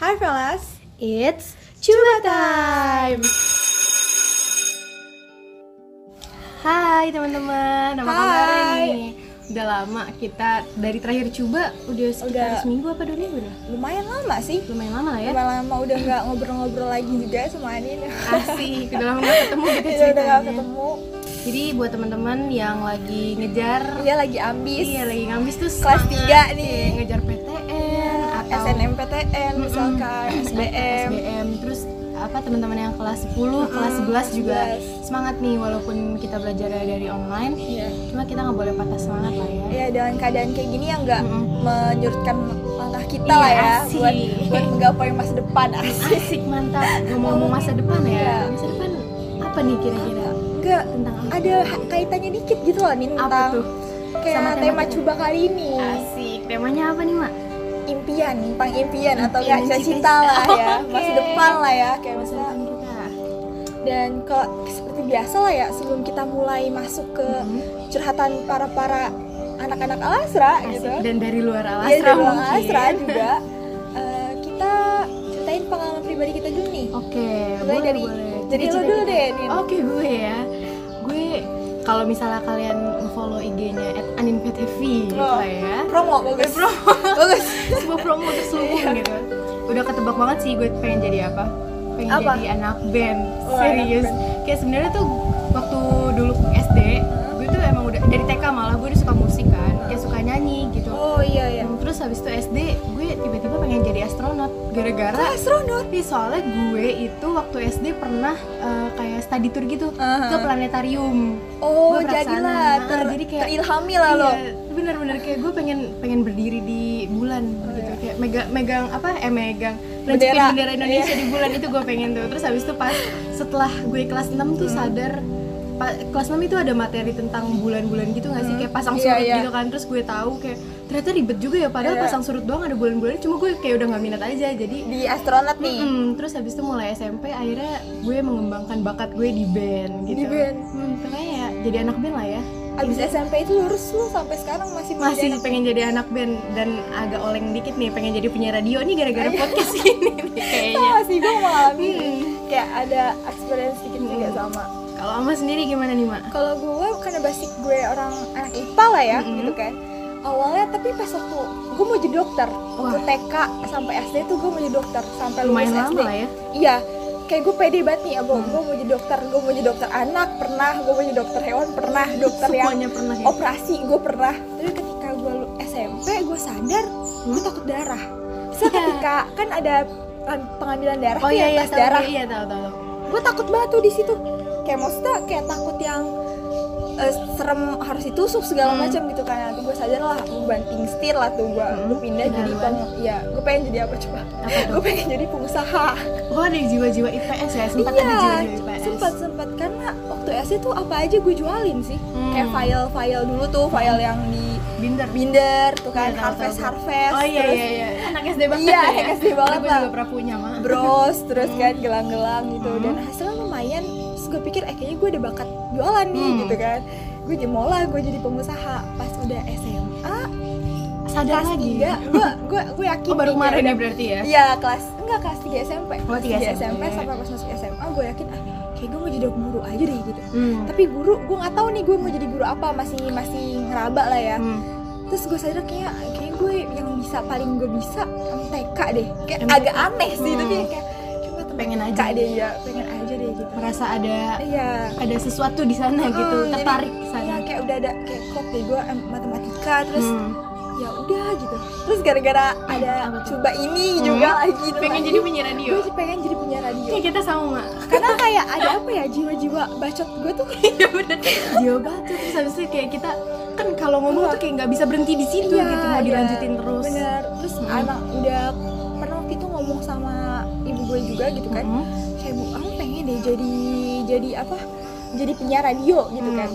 Hi fellas, It's Cuba time. Hai teman-teman, apa kabar nih? Udah lama kita dari terakhir coba udah sekitar Udah. seminggu apa dua minggu dah? Lumayan lama sih. Lumayan lama lah ya. Lumayan lama udah nggak ngobrol-ngobrol lagi juga sama Anin. Asik, udah lama gak ketemu gitu Iya, udah nggak ceritanya. ketemu. Jadi buat teman-teman yang lagi ngejar Iya lagi ambis. Iya lagi ngambis tuh Kelas semangat, tiga nih. Ngejar atau SNMPTN misalkan, Mm-mm. SBM. SBM Terus apa teman-teman yang kelas 10, kelas 11 juga 11. semangat nih walaupun kita belajar dari online Iya. cuma kita nggak boleh patah semangat lah ya Iya dengan keadaan kayak gini yang nggak Mm-mm. menyurutkan langkah kita Iya, lah ya asik. buat buat menggapai masa depan asik. asik mantap ngomong-ngomong masa depan ya Iya. masa depan apa nih kira-kira Enggak tentang apa ada kaitannya dikit gitu loh nih apa tentang tuh kayak Sama tema tema kita. coba kali ini. asik temanya apa nih mak impian, tentang impian atau Impian, enggak cita-cita cita-cita. lah ya, Oke. masa depan lah ya kayak masa depan kita Dan kalau seperti biasa lah ya sebelum kita mulai masuk ke Mhm. curhatan para para anak-anak Alasra Asik. gitu. dan dari luar Iya alasra dari luar mungkin Alasra juga. eh, kita ceritain pengalaman pribadi kita dulu nih. oke Mulai boleh dari boleh dari lo dulu kita. deh. Oke gue ya Gue kalau misalnya kalian follow IG-nya at gitu Oh. lah ya Promo bagus. promo. bagus. Sebuah promo terselubung gitu Udah ketebak banget sih gue pengen jadi apa Pengen Apa? jadi anak band Oh, anak Serius band. Kayak sebenarnya tuh waktu dulu SD Gue tuh emang udah dari TK malah gue udah suka musik kan Kayak suka nyanyi gitu Oh iya ya. Terus habis itu SD pengen jadi astronot Gara-gara Ah, astronot. Iya, soalnya gue itu waktu SD pernah eh, kayak study tour gitu Aha. ke planetarium. Oh, jadilah Ah, ter jadi kayak- terilhami lah lo. Iya, bener-bener kayak gue pengen pengen berdiri di bulan Oh, gitu iya. kayak megang megang apa eh megang Bendera. bendera Indonesia Iya. di bulan itu gue pengen tuh terus habis itu pas setelah gue kelas 6 Hmm. tuh sadar pa- kelas 6 itu ada materi tentang bulan-bulan gitu nggak sih Hmm. kayak pasang Iya, surut iya. gitu kan terus gue tahu kayak ternyata ribet juga ya padahal Iya. pasang surut doang ada bulan-bulan cuma gue kayak udah nggak minat aja jadi Di astronot nih. Mm-mm, terus habis itu mulai SMP akhirnya gue mengembangkan bakat gue di band gitu. Di band. Hmm, ya jadi anak band lah ya. Abis SMP itu lurus lu sampai sekarang masih Masih anak- pengen jadi anak band dan agak oleng dikit nih pengen jadi punya radio nih gara-gara podcast ini nih kayaknya. sama sih gue mengalami Hmm. kayak ada experience juga Hmm. sama Kalau Ama sendiri gimana nih, Mak? kalau gue karena basic gue orang anak IPA lah ya Mm-mm. gitu kan awalnya tapi pas waktu gue mau jadi dokter waktu. TK sampai SD tuh gue mau jadi dokter sampai lulus Lumayan SD lama ya. iya kayak gue pede banget nih abang Hmm. gue mau jadi dokter gue mau jadi dokter anak pernah gue mau jadi dokter hewan pernah dokter yang Semuanya pernah ya. operasi gue pernah tapi ketika gue SMP gue sadar gue Hmm? takut darah so ketika kan ada pengambilan darah Oh iya yang iya tes tahu darah iya tahu tahu. tahu. gue takut banget tuh di situ kayak maksudnya kayak takut yang eh, serem harus ditusuk segala Hmm. macam gitu kan nanti gue sadar lah gue banting setir lah tuh gue Hmm, gue pindah jadi peng ya gue pengen jadi apa coba tuh? gue pengen jadi pengusaha Oh ada jiwa-jiwa IPS ya, sempat iya ada jiwa-jiwa IPS. sempat sempat karena waktu SD tuh apa aja gue jualin sih Hmm. kayak file-file dulu tuh file yang di Binder. binder tuh kan tahu, harvest tahu. harvest Oh iya terus iya iya. Anak SD banget Iya, ya. anak SD banget Gue lah. juga pernah punya, Mak. bros terus kan gelang-gelang gitu Hmm. dan hasilnya lumayan gue pikir eh kayaknya gue ada bakat jualan nih Hmm. gitu kan gue jadi mau lah gue jadi pengusaha pas udah SMA Sadar kelas lagi. 3 gue gue gue yakin Oh baru kemarin ya berarti ya? iya kelas enggak kelas 3 SMP Oh, kelas 3 3 SMP. SMP sampai pas masuk SMA gue yakin ah kayak gue mau jadi guru aja deh gitu Hmm. tapi guru gue nggak tahu nih gue mau jadi guru apa masih masih ngeraba lah ya Hmm. terus gue sadar kayak kayak gue yang bisa paling gue bisa MTK deh kayak MTK. agak aneh sih Hmm. tapi kayak Pengen aja. deh ya pengen aja deh gitu Merasa ada iya ada sesuatu di sana gitu, Hmm, jadi- tertarik Iya, sana. kayak udah ada kayak kok deh gue em, matematika terus Hmm. ya udah gitu terus gara-gara ada apa tuh? coba ini Hmm. juga lagi tuh Pengen lagi, jadi penyiar radio. gue pengen jadi penyiar radio Kayak kita sama, Mak. karena kayak ada apa ya jiwa-jiwa bacot gue tuh Iya bener. Jiwa batu terus habis itu kayak kita kan kalau ngomong tuh kayak nggak bisa berhenti di situ Iya, gitu, mau iya, dilanjutin terus. bener terus Hmm. anak udah pernah waktu itu ngomong sama gue juga gitu kan Hmm. kayak bu kamu pengen deh jadi jadi apa jadi penyiar radio gitu Hmm. kan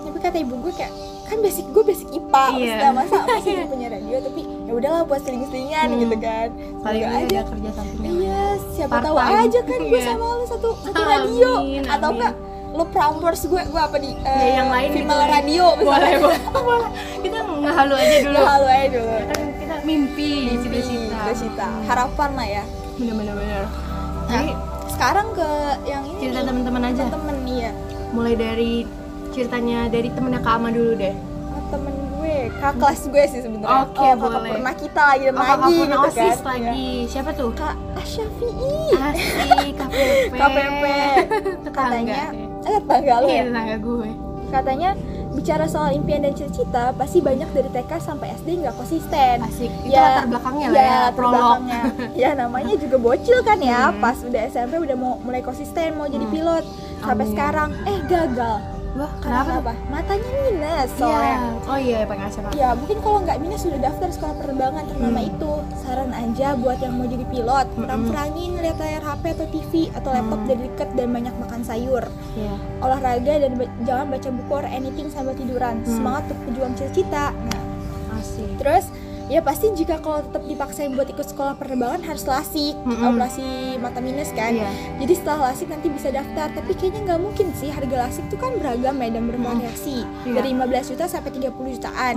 tapi kata ibu gue kayak kan basic gue basic IPA maksudnya masa masa jadi penyiar radio tapi ya udahlah buat seling-selingan Hmm. gitu kan Paling aja ada kerja sampingnya. iya siapa Part tahu time. aja kan gue Iya. sama lu satu satu Amin, radio atau amin. enggak lo Prambors gue gue apa di Ya, yang lain female gitu. radio boleh boleh boleh kita ngehalu aja dulu Lo halo aja dulu kan kita mimpi, cita-cita harapan lah ya Bener-bener bener. nah Jadi sekarang ke yang ini cerita teman-teman aja. temen nih ya Mulai dari ceritanya dari temennya Kak Ama dulu deh. Oh, temen gue kakak kelas gue sih sebenarnya Oke, oh, kakak boleh. pernah kita lagi Oh, kakak lagi pernah gitu OSIS kan lagi. Siapa tuh? Ya. kak Asyafi'i Asik, KPP. KPP katanya eh tetangga lo Iya, ya tetangga gue. katanya bicara soal impian dan cita-cita pasti banyak dari TK sampai SD nggak konsisten Asik. Itu latar belakangnya lah ya, latar prolog. belakangnya. ya namanya juga bocil kan ya Hmm. pas udah SMP udah mau mulai konsisten mau jadi Hmm. pilot sampai Amin. sekarang eh gagal Wah, karena kenapa? apa matanya minus Iya. soalnya Oh iya, pengen siapa? Ya mungkin kalau nggak minus sudah daftar sekolah penerbangan ternama Hmm. itu Saran aja buat yang mau jadi pilot. Kurang-kurangin lihat layar HP atau TV atau laptop Hmm. dari deket dan banyak makan sayur Iya. Olahraga dan ba- jangan baca buku or anything sambil tiduran Hmm. Semangat untuk pejuang cita-cita Nah Asik. terus ya pasti jika kalau tetap dipaksain buat ikut sekolah penerbangan harus lasik Mm-mm. operasi mata minus kan Iya. jadi setelah lasik nanti bisa daftar tapi kayaknya nggak mungkin sih harga lasik itu kan beragam ya dan bervariasi Iya. dari 15 juta sampai 30 jutaan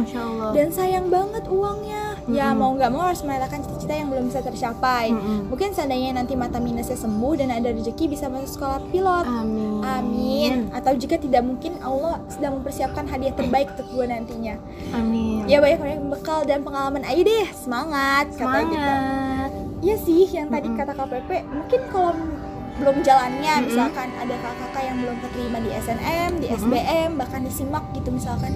dan sayang banget uangnya ya Mm-mm. mau nggak mau harus merelakan cita-cita yang belum bisa tercapai Mm-mm. mungkin seandainya nanti mata minusnya sembuh dan ada rezeki bisa masuk sekolah pilot Amin. amin atau jika tidak mungkin Allah sedang mempersiapkan hadiah terbaik untuk gue nantinya Amin. ya banyak banyak bekal dan pengalaman ayo deh semangat kata kita Semangat. Iya sih yang tadi Mm-mm. kata KPP mungkin kalau belum jalannya Mm-mm. misalkan ada kakak-kakak yang belum keterima di SNM, di Mm-mm. SBM, bahkan di SIMAK gitu misalkan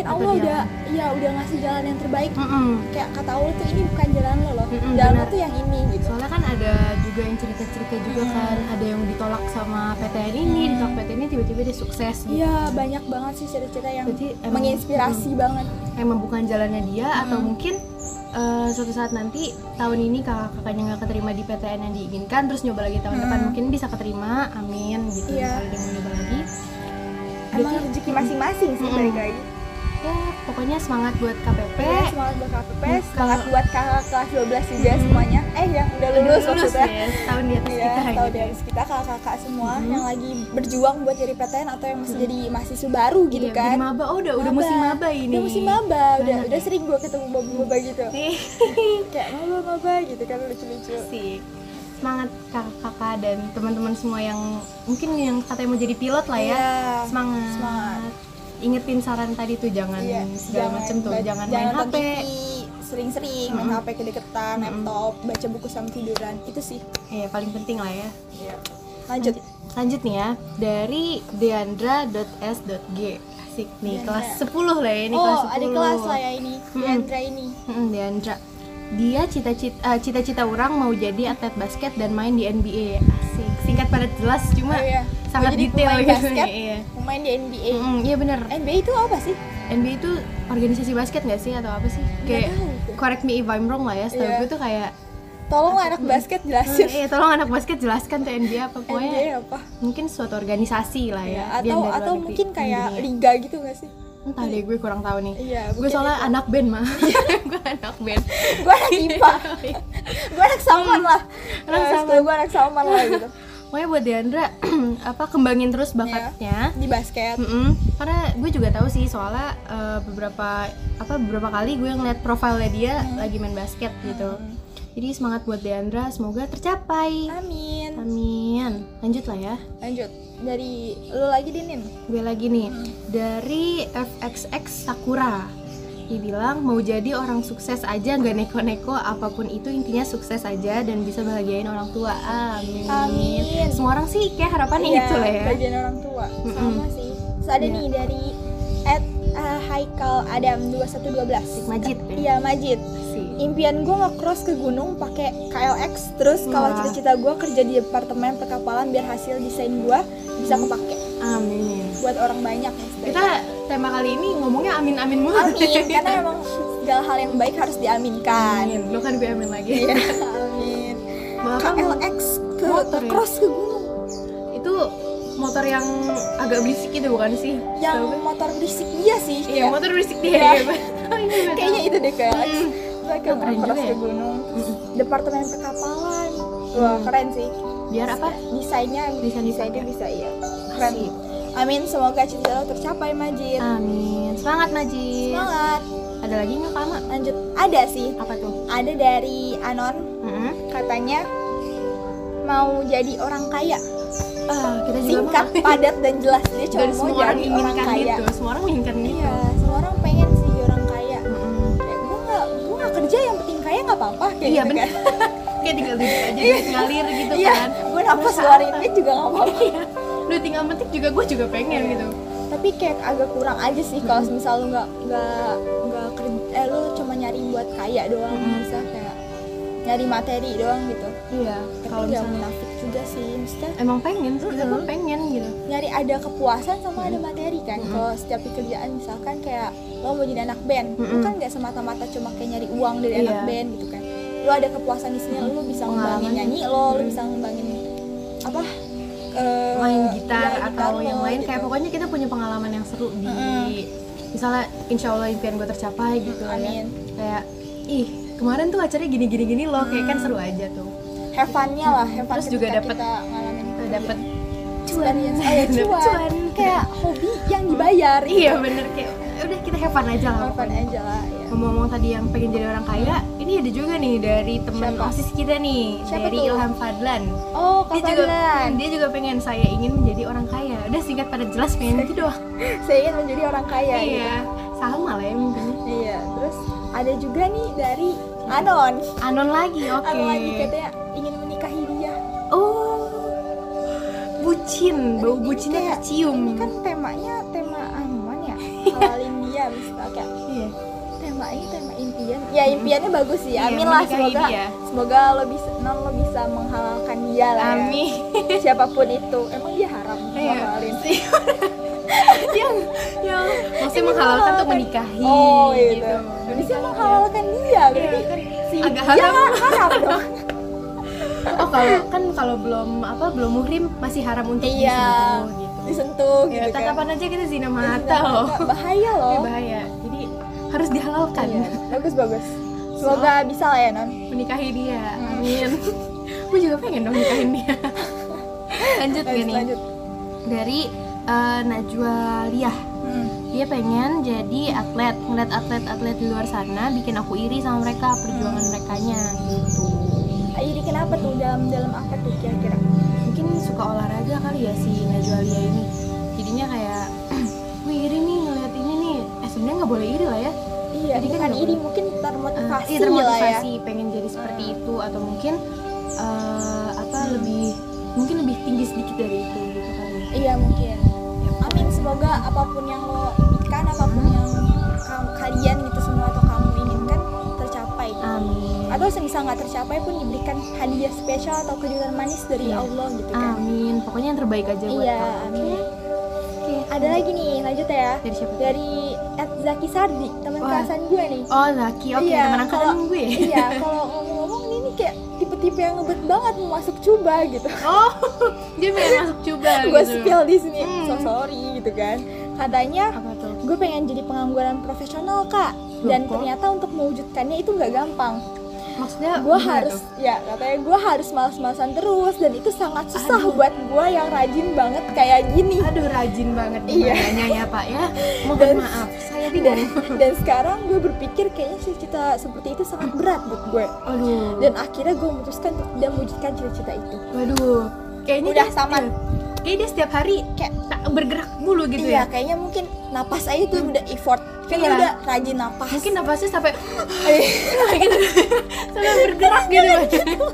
mungkin Atau Allah dia- udah ya udah ngasih jalan yang terbaik. Mm-mm. kayak kata Allah tuh ini bukan jalan lo loh. Mm-mm, jalan lo tuh yang ini gitu. Soalnya kan ada juga yang cerita-cerita juga Hmm. kan. Ada yang ditolak sama PTN ini, Hmm. ditolak PTN ini tiba-tiba dia sukses gitu. Iya banyak banget sih cerita-cerita yang Berarti emang- menginspirasi banget. Emang bukan jalannya dia atau Hmm. mungkin eh, suatu saat nanti tahun ini kakak-kakaknya nggak keterima di PTN yang diinginkan terus nyoba lagi tahun Hmm. depan mungkin bisa keterima. Amin gitu. Misalnya dia mau nyoba lagi. Emang rezeki masing-masing sih balik lagi ya pokoknya semangat buat KPP Iya, semangat buat KPP, Buka- semangat buat kakak kelas 12 juga Hmm. semuanya Eh yang udah lulus, maksudnya ya tahun di atas Iya, kita tahu gitu. dari kita kakak-kakak semua yang lagi berjuang buat jadi PTN atau yang masih jadi mahasiswa baru gitu Iya, kan. maba oh udah udah musim maba ini Udah musim maba, udah udah ya? sering gue ketemu maba-maba gitu. Nih, Kayak maba-maba gitu kan lucu-lucu. semangat kakak-kakak dan teman-teman semua yang mungkin yang katanya mau jadi pilot lah ya Iya, semangat. semangat. Ingetin saran tadi tuh jangan Iya, segala macem tuh ba- jangan, main HP sering-sering main. HP kedeketan, Mhm. laptop, baca buku sama tiduran. Itu sih. eh paling penting lah ya Lanjut. lanjut nih ya dari deandra.s.g asik nih Deandra. kelas 10 lah ya ini oh, kelas 10 ada kelas lah ya ini. Mhm. Diandra ini. Mm, Deandra dia cita-cita eh, cita-cita orang mau jadi atlet basket dan main di NBA singkat padat jelas cuma Oh, iya. sangat jadi detail pemain gitu basket, iya main di NBA. Mm, iya bener NBA itu apa sih? NBA itu organisasi basket gak sih atau apa sih kayak correct me if I'm wrong lah ya setahu Iya. gue tuh kayak Tolong anak basket Hmm, jelasin. iya tolong anak basket jelaskan tuh NBA apa pokoknya NBA apa? mungkin suatu organisasi lah ya Ya, dia atau atau mungkin kayak dunia. liga gitu gak sih? entah deh gue kurang tahu nih Iya, gue soalnya itu. anak band mah gue anak band gue anak IPA, gue anak salman lah. Anak Salman. salman. gue anak salman lah gitu. Pokoknya buat Deandra apa kembangin terus bakatnya Di basket. Mm-mm. karena gue juga tahu sih soalnya eh, beberapa apa beberapa kali gue ngeliat profilnya dia lagi main basket gitu Hmm. jadi semangat buat Deandra semoga tercapai Amin. amin lanjut lah ya Lanjut dari lu lagi dinin. gue lagi nih dari FXX Sakura bilang mau jadi orang sukses aja nggak neko-neko apa pun itu intinya sukses aja dan bisa bahagiain orang tua amin Amin. semua orang sih kayak harapannya Iya, itu lah ya Bagian orang tua. Sama sih. Terus ada Iya. nih dari at uh, Haikal Adam 2112. Majid ya? Iya, Majid. Impian gue nge-cross ke gunung pakai KLX terus kalau cita-cita gue kerja di departemen perkapalan biar hasil desain gue bisa kepake amin buat orang banyak kita tema kali ini ngomongnya amin amin mulu amin karena emang segala hal yang baik harus diaminkan amin lo kan gue amin lagi iya amin Bahkan KLX ke Motor ya? cross ke gunung itu motor yang agak berisik gitu bukan sih yang gue? motor berisik dia sih iya kayak- motor berisik dia Iya. betul. kayaknya itu deh KLX Hmm. gue ke cross ke ya. gunung Mm-mm. departemen perkapalan wah Hmm. keren sih biar apa desainnya Desain- desainnya bisa iya keren. Amin semoga cita lo tercapai Majid. Amin. Semangat Najib semangat. Ada lagi nggak Kak lanjut. Ada sih. Apa tuh? Ada dari Anon. Mm-mm. katanya mau jadi orang kaya. Ah kita juga singkat mau. padat dan jelas. Dia cuma dan mau semua orang jadi orang inginkan kaya. gitu. Semua orang menginginkan gitu. iya semua orang pengen sih orang kaya. Mm-mm. kayak gue nggak gue nggak kerja yang penting kaya nggak apa-apa. Kayak iya gitu benar kan. Kayak tinggal duduk aja duit ngalir gitu iya. kan. Gue nafas keluarin apa? duit juga nggak apa-apa Iya. lu tinggal metik juga gue juga pengen gitu tapi kayak agak kurang aja sih kalau misal lu nggak nggak nggak kerja eh lu cuma nyari buat kaya doang Mm-mm. bisa kayak nyari materi doang gitu iya kalau tapi nggak munafik juga sih maksudnya emang pengen sih tuh Mm-mm. pengen gitu nyari ada kepuasan sama ada materi kan Mm-mm. kalau setiap pekerjaan misalkan kayak lo mau jadi anak band lu Mm-mm. kan nggak semata-mata cuma kayak nyari uang dari Iya. anak band gitu kan lo ada kepuasan di sini lo bisa ngembangin nyanyi lo lo Mm. bisa ngembangin eh, main gitar iya, atau gitar yang lain gitu. kayak pokoknya kita punya pengalaman yang seru di Mm-mm. misalnya insya Allah impian gue tercapai gitu ya amin kayak ih kemarin tuh acaranya gini gini gini loh kayak kan seru aja tuh have fun-nya lah have fun Terus juga ngalamin itu dapet experience oh, ya, Dapet cuan. cuan. kayak hobi yang dibayar iya bener kayak udah kita have fun aja lah have fun aja lah ya. Ngomong-ngomong tadi yang pengen jadi orang kaya ini ada juga nih dari teman osis kita nih Siapa dari tuh? Ilham Fadlan. Oh dia juga kapan dia juga pengen saya ingin menjadi orang kaya. Udah singkat pada jelas pengen itu doang. saya ingin menjadi orang kaya gitu. iya sama lah ya mungkin. Iya, terus ada juga nih dari Anon. anon lagi oke. Anon lagi katanya ingin menikahi dia. oh bucin. Bau bucinnya tercium. Ini kan temanya tema anuan ya, halalin dia misalnya iya tema ini tema impian. Ya impiannya bagus sih. Iya, Amin lah semoga dia. semoga lo bisa non lo bisa menghalalkan dia lah ya. amin Siapa pun itu. Emang dia haram Iya. menghalalin. yang yang maksudnya menghalalkan untuk menikahi Oh, gitu. gitu Bisa menghalalkan dia berarti Iya, kan si agak haram. haram dong. oh kalau kan kalau belum apa belum muhrim masih haram untuk Iya. disentuh gitu Disentuh ya, gitu kan. tatapan aja kita zina Zina mata loh mata. Bahaya loh. Ini bahaya harus dihalalkan Iya, bagus bagus. Semoga bisa lah ya non. menikahi dia Hmm. amin gue juga pengen dong nikahin dia lanjut gak Lanjut nih lanjut. dari eh, Najwa Liah Hmm. dia pengen jadi atlet ngeliat atlet-atlet di luar sana bikin aku iri sama mereka perjuangan mereka gitu Ah, Iri kenapa tuh dalam dalam apa tuh kira-kira? mungkin suka olahraga kali ya si Najwa Lia ini jadinya kayak nggak boleh iri lah ya Iya, Jadi kan bukan iri boleh. mungkin Eh, termotivasi, iya, lah ya. termotivasi pengen jadi seperti itu atau mungkin eh, apa lebih mungkin lebih tinggi sedikit dari itu gitu kali ya. Iya mungkin. Ya, Amin semoga apa pun yang lo impikan, apa pun Hmm. yang ka- kalian gitu semua atau kamu inginkan tercapai. amin Atau semisal nggak tercapai pun diberikan hadiah spesial atau kejutan manis dari Iya. Allah gitu kan. amin pokoknya yang terbaik aja buat Iya, kamu amin. Ada lagi nih, lanjut ya. dari siapa? Dari Ed Zaki Sardi, teman kelasan gue nih. oh Zaki oke Iya, teman angkatan gue iya, kalau ngomong-ngomong ini nih kayak tipe-tipe yang ngebet banget mau masuk cuba gitu. oh dia pengen masuk coba gue gitu spill di sini, Hmm. so sorry gitu kan. Katanya gue pengen jadi pengangguran profesional kak, dan Loh, ternyata untuk mewujudkannya itu nggak gampang. Maksudnya Gue harus, tuh? ya katanya gue harus malas-malasan terus dan itu sangat susah Aduh. buat gue yang rajin banget kayak gini. aduh rajin banget Iya. ya pak ya mohon Dan- maaf saya Dan, bingung dan sekarang gue berpikir kayaknya cita-cita seperti itu sangat berat buat gue. aduh Dan akhirnya gue memutuskan untuk tidak mewujudkan cita-cita itu. waduh kayaknya Udah tamat. Iya. kayaknya dia setiap hari Kayak tak bergerak mulu gitu iya, ya kayaknya mungkin napas aja tuh udah effort. Kayaknya Iya. udah rajin napas. mungkin napasnya sampai Eh, gitu sampai bergerak gitu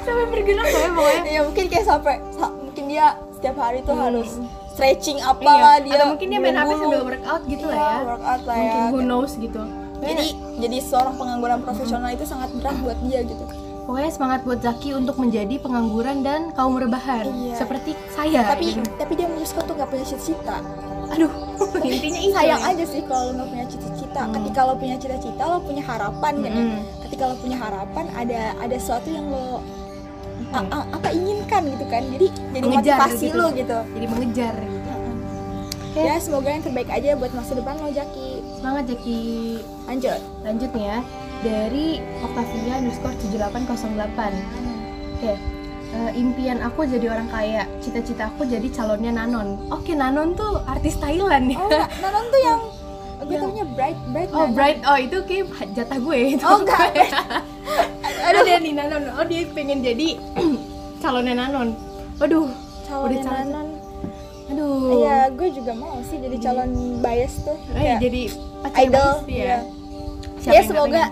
sampai bergerak ya pokoknya ya mungkin kayak sampai sa- mungkin dia setiap hari tuh Hmm. harus stretching apalah Iya. dia. atau mungkin dia main HP sambil workout gitu lah Iya, ya workout lah mungkin ya. who knows gitu Jadi jadi seorang pengangguran profesional itu sangat berat buat dia gitu. Pokoknya semangat buat Zaki untuk menjadi pengangguran dan kaum rebahan Iya. seperti saya tapi gitu. tapi dia memutuskan tuh gak punya cita-cita. aduh intinya itu Sayang ya. aja sih kalau lo nggak punya cita-cita. Hmm. Ketika lo punya cita-cita, lo punya harapan kan ya. Mm-mm. Ketika lo punya harapan, ada ada sesuatu yang lo Apa? a- a- apa inginkan gitu kan. Jadi jadi Mengejar motivasi gitu. lo gitu. jadi mengejar gitu. Oke. Ya semoga yang terbaik aja buat masa depan lo Jaki. semangat Jaki Lanjut. lanjut nih ya dari Octavia underscore 7808 oke eh, impian aku jadi orang kaya cita-cita aku jadi calonnya Nanon oke Nanon tuh artis Thailand ya Oh, Nanon tuh yang gue taunya bright bright Oh Nanon. Bright, oh itu kayak jatah gue itu. Oh, enggak. Aduh dia nih Nanon, oh dia pengen jadi calonnya Nanon. Waduh, calon Udah calon- Nanon aduh. iya gue juga mau sih jadi calon bias tuh Eh, jadi pacar idol pasti ya. iya. Siapa ya yang semoga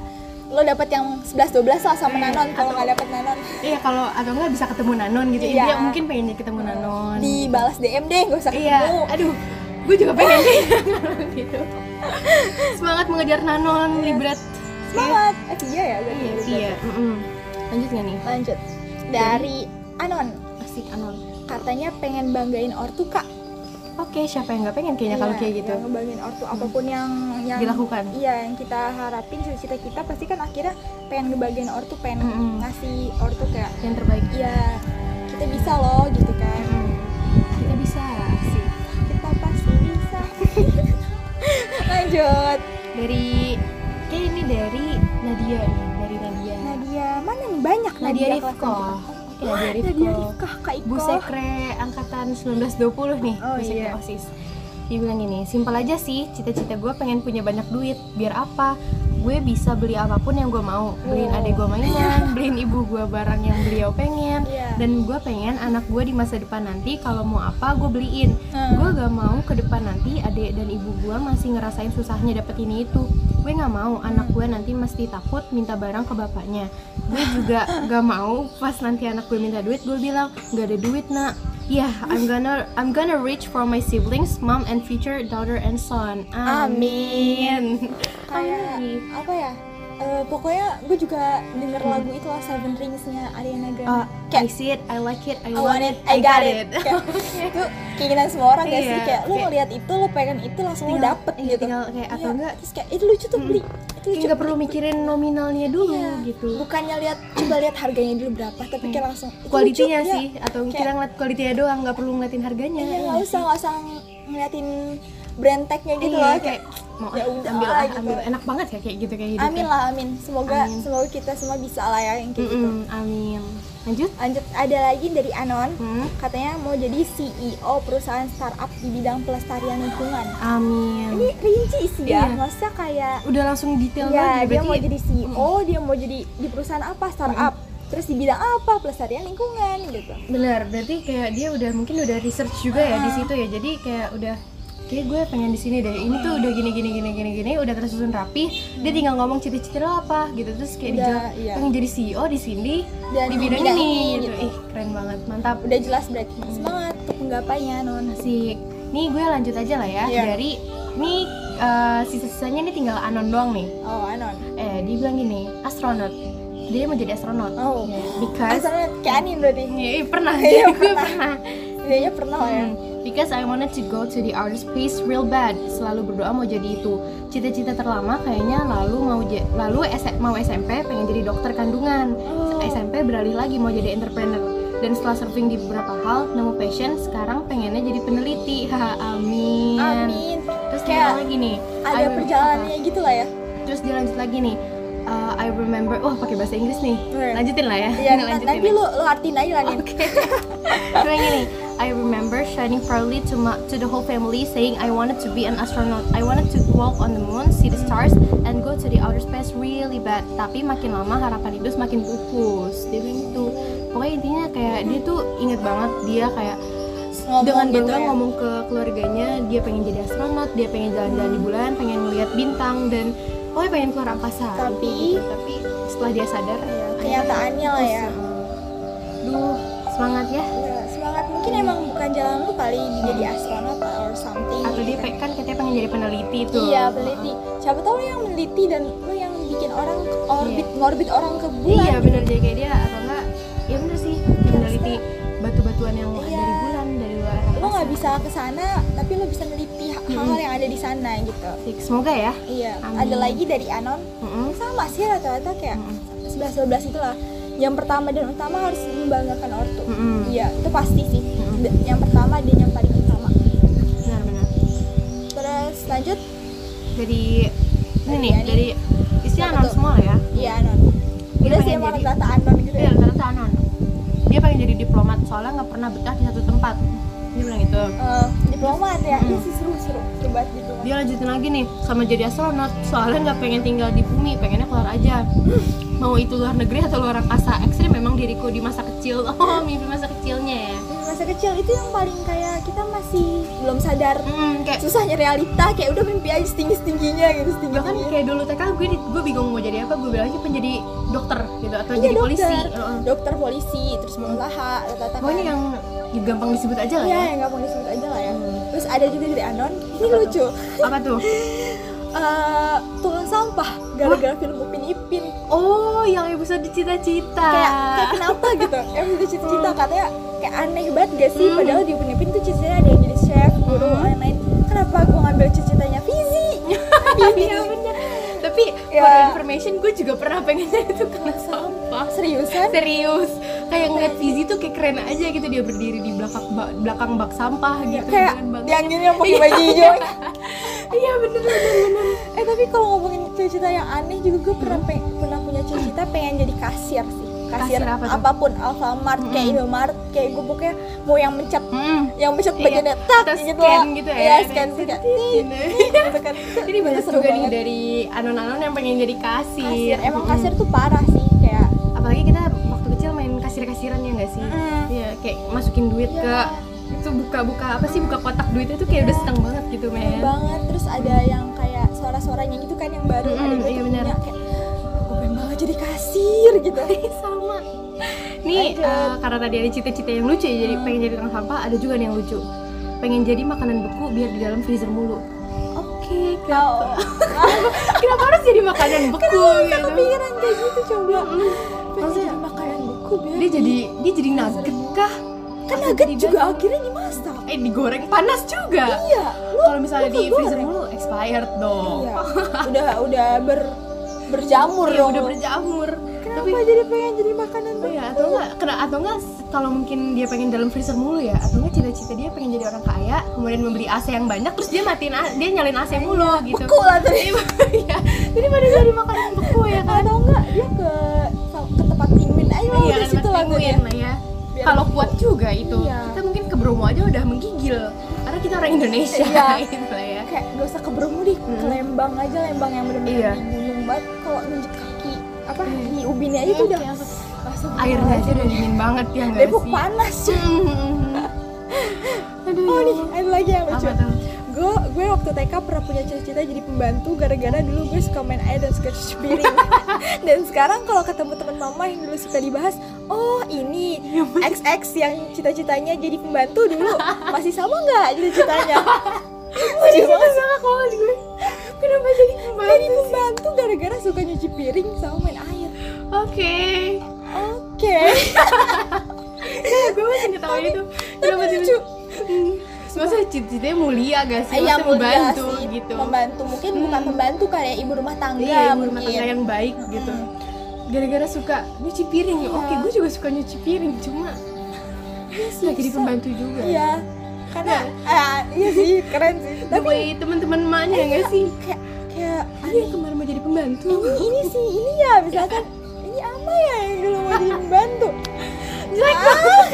lo dapet yang 11 12 lah sama Eh, Nanon kalau nggak dapet Nanon. Iya kalau atau enggak bisa ketemu Nanon gitu. Iya. Dia mungkin pengen ketemu Nanon. dibalas DM deh gak usah Iya, ketemu aduh, gue juga pengen Nanon gitu. Semangat mengejar Nanon, libret. semangat eh iya ya berarti. Iya, iya. mm-mm. Lanjut nggak nih? lanjut dari Anon Asik Anon. katanya pengen banggain ortu kak Oke, siapa yang nggak pengen kayaknya kalau Iya, kayak gitu yang ortu apa pun yang yang dilakukan? iya yang kita harapin cita-cita kita pasti kan akhirnya pengen ngebagiin ortu pengen Mm-mm. ngasih ortu kayak Yang terbaik. ya kita bisa loh gitu kan Mm. Kita bisa sih. kita pasti bisa lanjut Dari kayak ini dari Nadia nih, dari Nadia. Nadia mana nih banyak Nadia kelas Rifko. Oke, Nadia Rifko. Nadia Rifka Kak Iko Bu Sekre angkatan 1920 nih, Oh, Bu Sekre iya. OSIS. Dia bilang gini, simpel aja sih, cita-cita gue pengen punya banyak duit. Biar apa? Gue bisa beli apa pun yang gue mau. Beliin Oh. adek gue mainan, beliin ibu gue barang yang beliau pengen. Iya. Dan gue pengen anak gue di masa depan nanti kalau mau apa gue beliin. Hmm. Gue gak mau ke depan nanti adek dan ibu gue masih ngerasain susahnya dapet ini itu. Gue gak mau anak gue nanti mesti takut minta barang ke bapaknya. Gue juga gak mau pas nanti anak gue minta duit gue bilang gak ada duit nak. Yeah, I'm gonna I'm gonna reach for my siblings, mom and future daughter and son. Amin. kayak Amin. apa ya Eh, pokoknya gue juga denger lagu itu lah Seven Rings-nya Ariana Grande. Uh, I see it, I like it, I, I want it, I got it, Kayak, itu keinginan semua orang gak sih? Iya, kayak lu ngeliat itu lu pengen itu langsung lu Tinggal- dapet iya, gitu. tinggal kayak atau Iya, enggak? terus kayak itu lucu tuh beli. Itu Kayak lucu. perlu mikirin nominalnya dulu Iya. gitu. bukannya lihat coba lihat harganya dulu berapa tapi kayak langsung itu kualitinya lucu, ya. sih atau Kayak- kita ngeliat kualitinya doang nggak perlu ngeliatin harganya. Iya nggak usah nggak usah ngeliatin brand tagnya gitu Iya, loh kayak mau ya ah, udah ambil lah ah, gitu. ambil enak banget ya kayak gitu kayak hidup amin lah amin. Semoga Amin. semoga kita semua bisa lah ya yang kayak gitu. Amin. Lanjut. Lanjut ada lagi dari Anon. Hmm. katanya mau jadi CEO perusahaan startup di bidang pelestarian lingkungan. Amin. Ini rinci sih ya. Iya. maksudnya kayak udah langsung detail ya banget dia mau jadi CEO dia mau jadi di perusahaan apa? Startup. Terus di bidang apa? Pelestarian lingkungan gitu. Bener berarti kayak dia udah mungkin udah research juga ya di Ah. situ ya. Jadi kayak udah kayak gue pengen di sini deh ini tuh udah gini gini gini gini gini udah tersusun rapi dia tinggal ngomong cita-cita lo apa gitu terus kayak Hmm. Udah, dijawab iya. pengen jadi CEO di sini Dan di bidang, ini, ini, gitu. gitu. ih keren banget mantap udah jelas berarti semangat untuk penggapainya non Asik. Nih gue lanjut aja lah ya Iya. dari nih eh, sisa-sisanya nih tinggal anon doang nih. oh Anon Eh dia bilang gini, astronot. Dia mau jadi astronot. oh Ya, because asalnya kayak Anin berarti Iya, pernah. Iya, gue pernah. pernah. Dia pernah ya Hmm, Because I wanted to go to the outer space real bad. Selalu berdoa mau jadi itu. Cita-cita terlama kayaknya lalu mau lalu S- mau SMP pengen jadi dokter kandungan. Oh. SMP beralih lagi mau jadi entrepreneur. Dan setelah surfing di beberapa hal, nemu passion, sekarang pengennya jadi peneliti. Haha, amin. amin Terus Kayak lagi nih. Ada perjalanannya gitu lah ya? Terus dia lanjut lagi nih. Uh, I remember, wah pakai bahasa Inggris nih. Lanjutin lah ya. Iya, Lanjutin nanti ya. lu lu artiin aja lah. Oke. Kayak gini. I remember shining proudly to ma- to the whole family saying I wanted to be an astronaut. I wanted to walk on the moon, see the stars, and go to the outer space really bad. Tapi makin lama harapan itu semakin pupus. Dia bilang gitu. Pokoknya intinya kayak dia tuh inget banget dia kayak Ngomong dengan gitu bangga ya. ngomong ke keluarganya dia pengen jadi astronot dia pengen jalan-jalan di bulan pengen ngeliat bintang dan pokoknya pengen keluar angkasa Tapi- gitu. tapi setelah dia sadar Iya, kenyataannya lah ya. duh semangat ya Ya, mungkin emang bukan jalan lu kali jadi astronot or something. Atau dia kan katanya pengen jadi peneliti tuh. Iya peneliti. Siapa tahu lu yang meneliti dan lu yang bikin orang orbit Iya. ngorbit orang ke bulan. Iya bener. Jadi kayak dia atau enggak ya bener sih peneliti batu-batuan yang Iya. dari bulan dari luar lu nggak bisa ke sana tapi lu bisa meneliti ha- hal-hal yang ada di sana gitu. Semoga ya. Iya. Amin. ada lagi dari Anon? Mm-mm. sama sih rata-rata kayak Mm-mm. 11-12 itulah yang pertama dan utama harus membanggakan ortu. Mm-mm. iya itu pasti sih. Mm-mm. D- yang pertama dan yang paling utama. Benar-benar. Terus lanjut. Dari ini Dari nih dari isinya Siapa anon tuh? semua lah ya? Iya Anon. Dia udah sih emang jadi- rata-rata Anon gitu Iya, ya rata-rata anon. Dia pengen jadi diplomat soalnya nggak pernah betah di satu tempat. dia bilang itu Eh, diplomat ya? Mm-mm. iya sih seru seru. Seru banget diplomat. Dia lanjutin lagi nih sama jadi astronot soalnya nggak pengen tinggal di bumi pengennya keluar aja mau itu luar negeri atau luar angkasa ekstrim memang diriku di masa kecil. Oh mimpi masa kecilnya ya. Masa kecil itu yang paling kayak kita masih belum sadar. Hmm, kayak susahnya realita kayak udah mimpi aja setinggi tingginya gitu setinggi bahkan kayak dulu TK gue gue bingung mau jadi apa gue bilangnya penjadi dokter gitu atau Iya, jadi dokter. polisi dokter polisi terus pengusaha rata-rata pokoknya yang yang gampang disebut aja lah Iya, ya. yang mau disebut aja lah ya. Hmm. Terus ada juga dari Anon, ini Apa lucu. apa tuh? Eh, sampah gara-gara film Upin Ipin. oh yang episode cita-cita Kayak, kayak kenapa gitu? Itu cita-cita katanya kayak aneh banget gak sih? Hmm. Padahal di Upin Ipin tuh cita-citanya ada yang jadi chef, guru, Hmm. lain-lain. Kenapa gue ngambil cita-citanya Fizi? iya bener tapi Ya. for information gue juga pernah pengen jadi tukang sampah Seriusan? serius kayak ngeliat Fizi tuh kayak keren aja gitu dia berdiri di belakang bak, belakang bak sampah gitu kayak yang gini yang pakai baju hijau. iya bener bener bener eh tapi kalau ngomongin cita-cita yang aneh juga gue pernah pe- pernah punya cita-cita pengen jadi kasir sih. Kasir, Kasir apa tuh? apa pun Alfamart kayak Mm-mm. Indomaret kayak gue pokoknya mau yang mencet hmm. yang mencet Iya. bagiannya tak gitu scan gitu ya. Iya, scan kayak Gitu. gitu kan. ini banyak Seru juga nih dari anon-anon yang pengen jadi kasir kasir. Emang Mm-mm. kasir tuh parah sih kayak apalagi kita waktu kecil main kasir-kasiran ya nggak sih Mm. Iya, kayak masukin duit Iya. ke itu buka-buka apa sih? Buka kotak duit itu kayak udah seneng banget gitu men. banget. Terus ada yang kayak suara-suaranya gitu kan yang baru Mm-mm, ada gue iya punya kayak gue pengen banget jadi kasir gitu. sama. Nih eh, karena tadi ada cita-cita yang lucu ya jadi pengen jadi tukang sampah ada juga nih yang lucu. Pengen jadi makanan beku biar di dalam freezer mulu. Oke Kau. Kenapa harus jadi makanan beku Kenapa gitu? kepikiran kayak gitu? Coba? Pengen Maksudnya, jadi makanan beku biar dia jadi dia jadi nugget kah kan nugget juga akhirnya dimasak. eh digoreng panas juga Iya, kalau misalnya di freezer mulu expired dong Iya, udah udah ber berjamur Iya, dong. udah berjamur Kenapa tapi jadi pengen jadi makanan Oh ya, atau enggak kena atau enggak kalau mungkin dia pengen dalam freezer mulu ya, atau enggak cita-cita dia pengen jadi orang kaya, kemudian membeli AC yang banyak, terus dia matiin dia nyalin AC mulu gitu. Beku lah tadi. Iya, jadi pada jadi makanan beku ya kan? Atau enggak dia ke ke tempat pinguin aja lah Iya, di situ lah ya. Biar Kalau kuat juga itu, Iya. kita mungkin ke Bromo aja udah menggigil, karena kita orang Indonesia Iya. gitu lah ya. Kayak gak usah ke Bromo deh, ke Mm. Lembang aja Lembang yang bener-bener Iya. di gunung banget. Kalau nunjuk kaki apa Iya. di ubinnya aja tuh udah langsung Airnya aja udah dingin banget ya Depok sih? panas cuy. Hmm. Aduh, Oh nih, ada lagi yang lucu. Gue gue waktu TK pernah punya cita-cita jadi pembantu gara-gara dulu gue suka main air dan suka cuci piring. dan sekarang kalau ketemu teman mama yang dulu suka dibahas, oh ini XX yang cita-citanya jadi pembantu dulu masih sama nggak cita-citanya? Masih sama sama college gue. Kenapa jadi pembantu? jadi pembantu gara-gara suka nyuci piring sama main air. Oke. Oke. gue masih ketawa itu. Kenapa Tapi lucu. Maksudnya cita-citanya mulia gak sih? Eh, ya mulia membantu sih, gitu. Membantu mungkin bukan Hmm. pembantu kayak ibu rumah tangga Iya, ibu rumah tangga yang baik gitu. Hmm. Gara-gara suka nyuci piring. Iya. Oke, gue juga suka nyuci piring, cuma nggak jadi pembantu juga. Iya. Karena ah, iya sih keren sih. Tapi teman-teman emaknya nggak sih? kayak kayak Ada yang kemarin mau jadi pembantu. ini ini sih ini ya misalkan ini apa ya yang dulu mau jadi pembantu Jelek ah,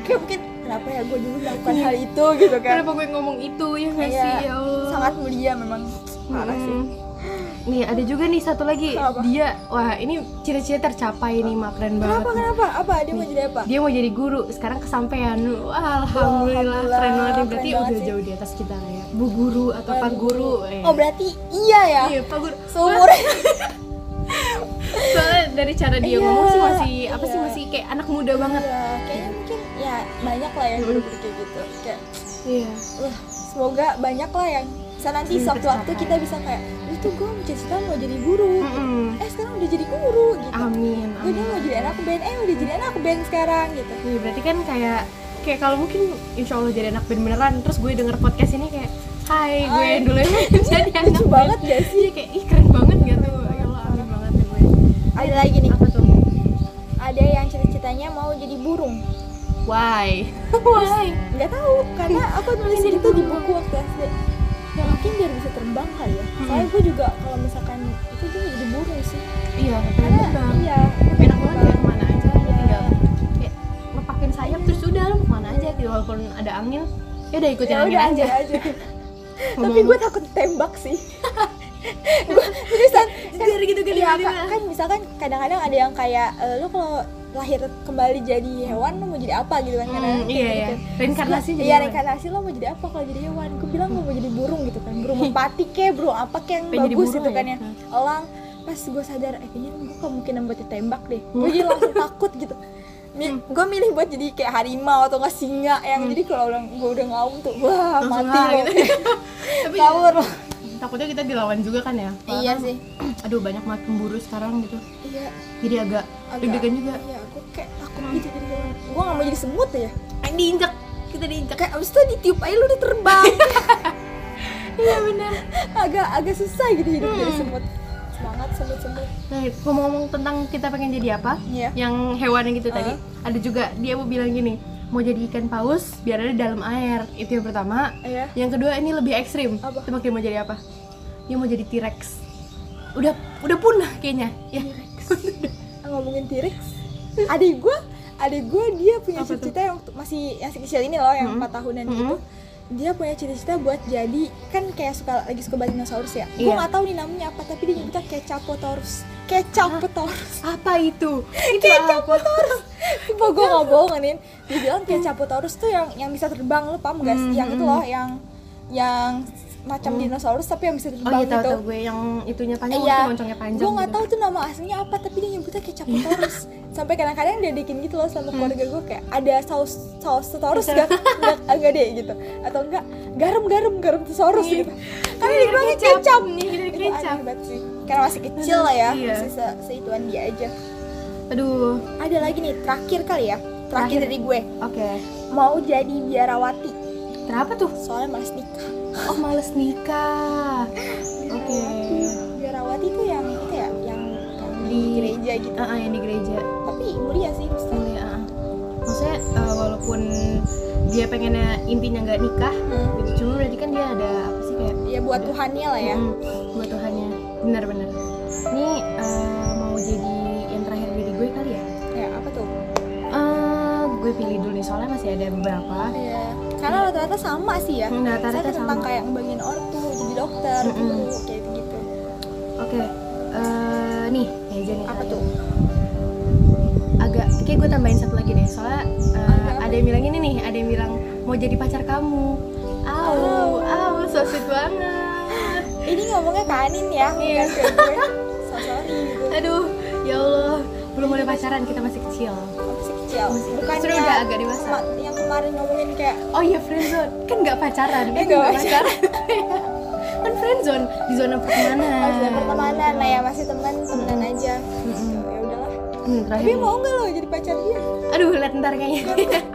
kayak mungkin kenapa ya gue dulu melakukan hal itu gitu kan Kenapa gue ngomong itu ya nggak Iya, sih? Ya Allah. sangat mulia memang parah sih Hmm. Nih ada juga nih satu lagi Apa? dia wah ini cita-cita tercapai nih mak keren banget. kenapa kenapa apa dia mau jadi apa Dia mau jadi guru sekarang kesampaian. Wah, alhamdulillah, Alhamdulillah, keren banget nih berarti banget udah sih. jauh di atas kita lah ya. Bu guru atau Pak guru. eh. oh berarti iya ya Iya, pak guru. seumur Soalnya dari cara dia Iya, ngomong sih masih apa sih iya. masih kayak anak muda banget. Iya, kayaknya mungkin ya banyak lah yang guru-guru kayak gitu kayak Iya. Wah, semoga banyak lah yang bisa nanti sewaktu-waktu tercapai. kita bisa kayak itu gue cita-cita mau jadi guru Mm-mm. eh sekarang udah jadi guru gitu Amin. gue amin. mau jadi anak band eh udah jadi anak band sekarang gitu Iya, berarti kan kayak kayak kalau mungkin insya Allah jadi anak band beneran terus gue denger podcast ini kayak Hai, gue dulu jadi anak lucu band." banget gak sih Iya kayak ih keren banget gitu. Ya Allah, amin banget ya gue. ada lagi nih Apa tuh? ada yang cita-citanya mau jadi burung Why? Why? nggak tahu karena aku nulis itu di buku waktu SD ya mungkin biar bisa terbang kali ya. Hmm. soalnya gue juga kalau misalkan itu gue jadi burung sih. Iya, karena terbang. iya Enak banget ya ke mana aja, Iya. tinggal kayak ngepakin sayap terus udah lo ke mana aja gitu. Walaupun ada angin ya udah ikutin ya angin udah aja. aja. Tapi gue takut tembak sih. Gue seriusan kan, gitu gede iya, kan, kan misalkan kadang-kadang ada yang kayak eh, lu kalau lahir kembali jadi hewan lu mau jadi apa gitu kan? Kadang Hmm, iya ya reinkarnasi jadi iya reinkarnasi lo mau jadi apa kalau jadi hewan? Gue bilang gue mau jadi burung gitu kan. Burung merpati kek burung apa kek yang Pengen bagus gitu kan ya? ya. Elang pas gue sadar eh kayaknya gue kemungkinan buat ditembak deh. Gue jadi langsung takut gitu. Hmm. gue milih buat jadi kayak harimau atau nggak singa yang jadi kalau udah gue udah ngaum tuh wah Langsung mati ah, lo gitu. tapi kabur lo takutnya kita dilawan juga kan ya? Iya sih. Aduh banyak banget pemburu sekarang gitu. Iya. Jadi agak deg-degan juga. iya gue kayak jadi hewan. Gue nggak mau jadi semut ya. Yang diinjak kita diinjak. Kayak abis itu ditiup aja lu udah terbang. Iya benar. Agak agak susah gitu hidup Hmm. jadi semut semangat semut semut nah ngomong-ngomong tentang kita pengen jadi apa? Iya. yang hewan yang gitu Ah. tadi ada juga dia mau bilang gini mau jadi ikan paus biar ada di dalam air. Itu yang pertama. Iya. Yang kedua ini lebih ekstrim. Apa? tebak dia mau jadi apa? Dia mau jadi T-Rex. Udah udah punah kayaknya. Ya ngomongin T-Rex. Adik gue adik gue dia punya Apa cita-cita yang masih yang kecil ini loh yang empat tahunan Mm-mm. gitu. Dia punya cita-cita buat jadi kan kayak suka lagi suka banget dinosaurus ya? Gue Iya. nggak tahu nih namanya apa tapi dia nyebutnya kecapotaurus kecapotaurus apa itu? Itu apa? Kecapotaurus Sumpah gue gak bohongin dia bilang kecapotaurus tuh yang yang bisa terbang lo paham gak Hmm, yang itu hmm. loh yang yang macam dinosaurus tapi yang bisa oh terbang iya tahu gitu. tahu gue yang itunya panjang Iya, waktu loncongnya panjang gue nggak gitu. tahu tuh nama aslinya apa tapi dia nyebutnya kecapotaurus sampai kadang-kadang dia bikin gitu loh Hmm. sama keluarga gue kayak ada saus saus tesaurus gak enggak enggak deh gitu. Atau enggak garam garam garam tesaurus Iya. gitu karena dia bilangnya kecap. nih itu kecap. aneh banget sih. Karena masih kecil lah ya Iya. masih se seituan dia aja. Aduh. Ada lagi nih terakhir kali ya. Terakhir Terakhir. dari gue. Oke. Mau jadi biarawati. Kenapa tuh? Soalnya males nikah oh males nikah. Oke. Biarawati tuh yang itu ya yang, yang di Di- gereja gitu. Ah, ah, yang di gereja. Tapi mulia sih Mulia, ah. maksudnya eh, walaupun dia pengennya intinya nggak nikah Hmm. gitu cuma berarti kan dia ada apa sih kayak ya buat Tuhannya lah ya. Mm, buat Tuhannya. Benar-benar ini eh, mau jadi yang terakhir dari gue kali ya? Ya apa tuh? Eh, gue pilih dulu nih soalnya masih ada beberapa. Ya karena rata-rata sama sih ya. Hmm, rata-rata Misalnya tentang sama. kayak ngebagiin ortu jadi dokter Mm-mm. guru kayak gitu. Oke eh, nih ya nih. Apa tuh? Agak kayak gue tambahin satu lagi deh. Soalnya eh, Ada yang bilang ini nih ada yang bilang mau jadi pacar kamu. Au, au, so sweet banget. Ini ngomongnya ke Anin ya Iya. bukan ke gue. So sorry. Gitu Aduh, ya Allah, belum boleh pacaran, kita masih kecil. masih kecil bukan sudah udah agak dewasa. yang kemarin ngomongin kayak Oh iya, friendzone. Kan nggak pacaran, Eh, kan nggak pacaran. kan friendzone di zona pertemanan. masih pertemanan lah ya masih teman temenan aja Mm-mm. ya udahlah Hmm, tapi mau nggak lo jadi pacar dia Aduh, lihat ntar kayaknya.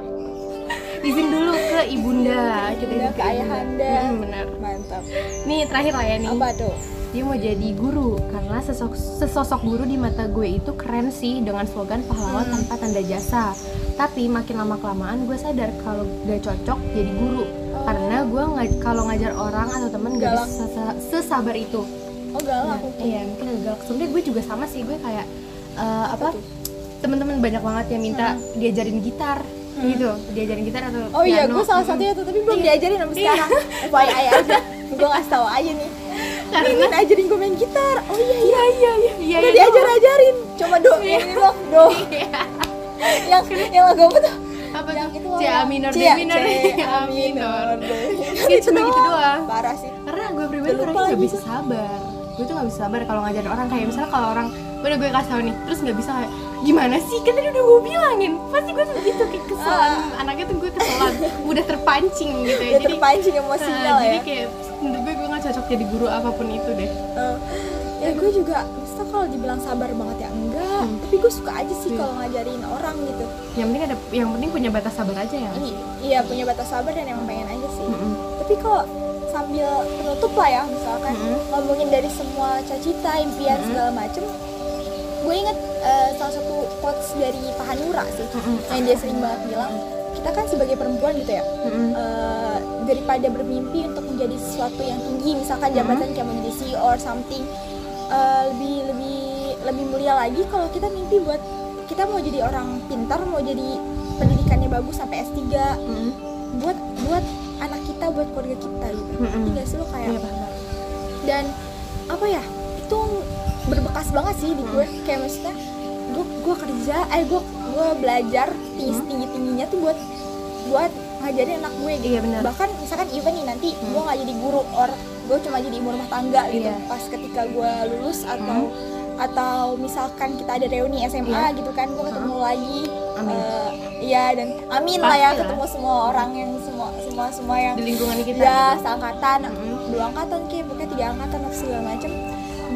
Izin dulu ke ibunda, kita Ibunda, izin ke ayahanda. Mm, benar. mantap Nih terakhir lah ya nih. apa tuh Dia mau jadi guru karena sesosok, sesosok guru di mata gue itu keren sih dengan slogan pahlawan Hmm. tanpa tanda jasa. Tapi makin lama kelamaan gue sadar kalau gak cocok jadi guru Oh. karena gue nggak kalau ngajar orang atau temen gak bisa sesa- sesabar itu. oh galak Nah, iya mungkin galak. Sebenarnya gue juga sama sih gue kayak eh, apa? tuh? Temen-temen banyak banget yang minta diajarin gitar gitu, diajarin gitar atau Oh iya, piano. gue salah satunya tuh, tapi belum Iya. diajarin sampai sekarang. FYI aja, gue ngasih tahu aja nih. Karena- Ingin ajarin gue main gitar. Oh iya iya. Iya iya iya. Udah iya, diajar ajarin. Coba do, yang ini loh, do. Iya. yang yang lagu apa tuh? Apa Yang tuh? itu. C A minor, D C- minor, C A minor. D. Ya, cuma gitu doang. Parah sih. karena gue pribadi orangnya nggak lagi bisa sabar gue tuh nggak bisa sabar kalau ngajarin orang kayak misalnya kalau orang udah gue kasih tau nih terus nggak bisa kayak gimana sih kan tadi udah gue bilangin pasti gue tuh gitu kayak keselan anaknya tuh gue keselan udah terpancing gitu ya Udah terpancing emosinya nah, lah jadi ya. kayak cocok jadi guru apa pun itu deh Eh, ya gue juga, maksudnya kalau dibilang sabar banget ya enggak. Hmm. Tapi gue suka aja sih Iya. kalau ngajarin orang gitu. yang penting ada yang penting punya batas sabar aja ya I- Iya punya batas sabar dan emang pengen aja sih. Mm-mm. tapi kok sambil penutup lah ya misalkan Mm-mm. ngomongin dari semua cita-cita impian Mm-mm. segala macem gue inget eh, salah satu quotes dari Pak Hanura sih Mm-mm. yang dia sering banget bilang kita kan sebagai perempuan gitu ya Mm-mm. eh, daripada bermimpi untuk menjadi sesuatu yang tinggi misalkan jabatan kayak menjadi CEO or something eh, lebih lebih lebih mulia lagi kalau kita mimpi buat kita mau jadi orang pintar mau jadi pendidikannya bagus sampai S3 Mm-mm. buat buat anak kita buat keluarga kita gitu nggak sih lo kayak Iya, paham. dan apa ya itu berbekas banget sih di gue kayak maksudnya gue gue kerja eh gue gue belajar tinggi Hmm. tinggi tingginya tuh buat buat ngajarin anak gue gitu Iya benar. bahkan misalkan even nih nanti Hmm. gue nggak jadi guru or gue cuma jadi ibu rumah tangga gitu Iya. pas ketika gue lulus atau atau misalkan kita ada reuni SMA Iya. gitu kan gue ketemu lagi Amin. eh, iya dan amin lah ya lah. ketemu semua orang yang semua semua semua yang Di lingkungan kita. ya seangkatan Mm-mm. dua angkatan kayak pokoknya tiga angkatan atau segala macem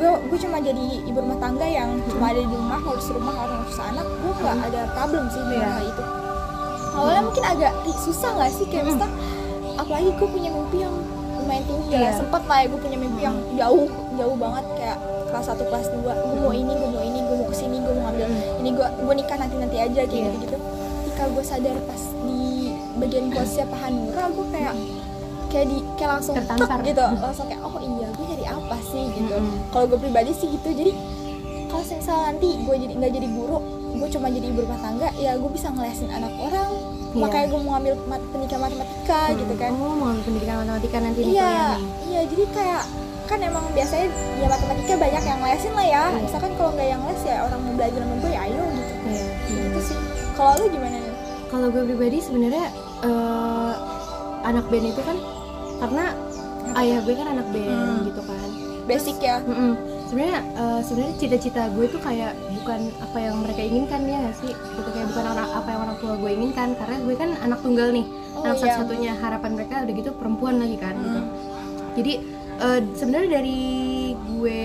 gue gue cuma jadi ibu rumah tangga yang cuma ada di rumah ngurus rumah orang ngurus anak. Gue nggak ada problem sih dengan Iya. hal itu. Awalnya mungkin agak susah nggak sih? Kayak Mm. misalnya apalagi gue punya mimpi yang lumayan tinggi ya. Iya. sempet lah ya gue punya mimpi yang jauh jauh banget. Kayak kelas 1 kelas 2 gue mau ini gue mau ini gue mau ke sini gue mau ngambil ini gue gue nikah nanti nanti aja kayak Iya. gitu gitu ketika gue sadar pas di bagian posnya Pak Hanura gue kayak kayak di kayak langsung Tertampar. gitu langsung kayak oh iya gue nyari apa sih gitu Mm-mm. kalau gue pribadi sih gitu jadi kalau misal nanti gue jadi nggak jadi guru gue cuma jadi ibu rumah tangga ya gue bisa ngelesin anak orang Iya. makanya gue mau ngambil mat- pendidikan matematika Hmm. gitu kan Oh, mau ambil pendidikan matematika nanti iya nih. iya jadi kayak kan emang biasanya ya matematika banyak yang lesin lah ya Iya. misalkan kalau nggak yang les ya orang mau belajar sama gue ya ayo gitu Iya. iya. gitu sih kalau lu gimana nih Kalau gue pribadi sebenarnya eh, anak band itu kan karena ayah gue kan anak band Hmm. gitu kan. basic ya Mm-mm. Sebenarnya eh, sebenarnya cita-cita gue tuh kayak bukan apa yang mereka inginkan ya nggak sih? Gitu kayak bukan orang apa yang orang tua gue inginkan karena gue kan anak tunggal nih. Oh, anak iya. satu-satunya harapan mereka udah gitu perempuan lagi kan gitu. Hmm. Jadi eh, sebenarnya dari gue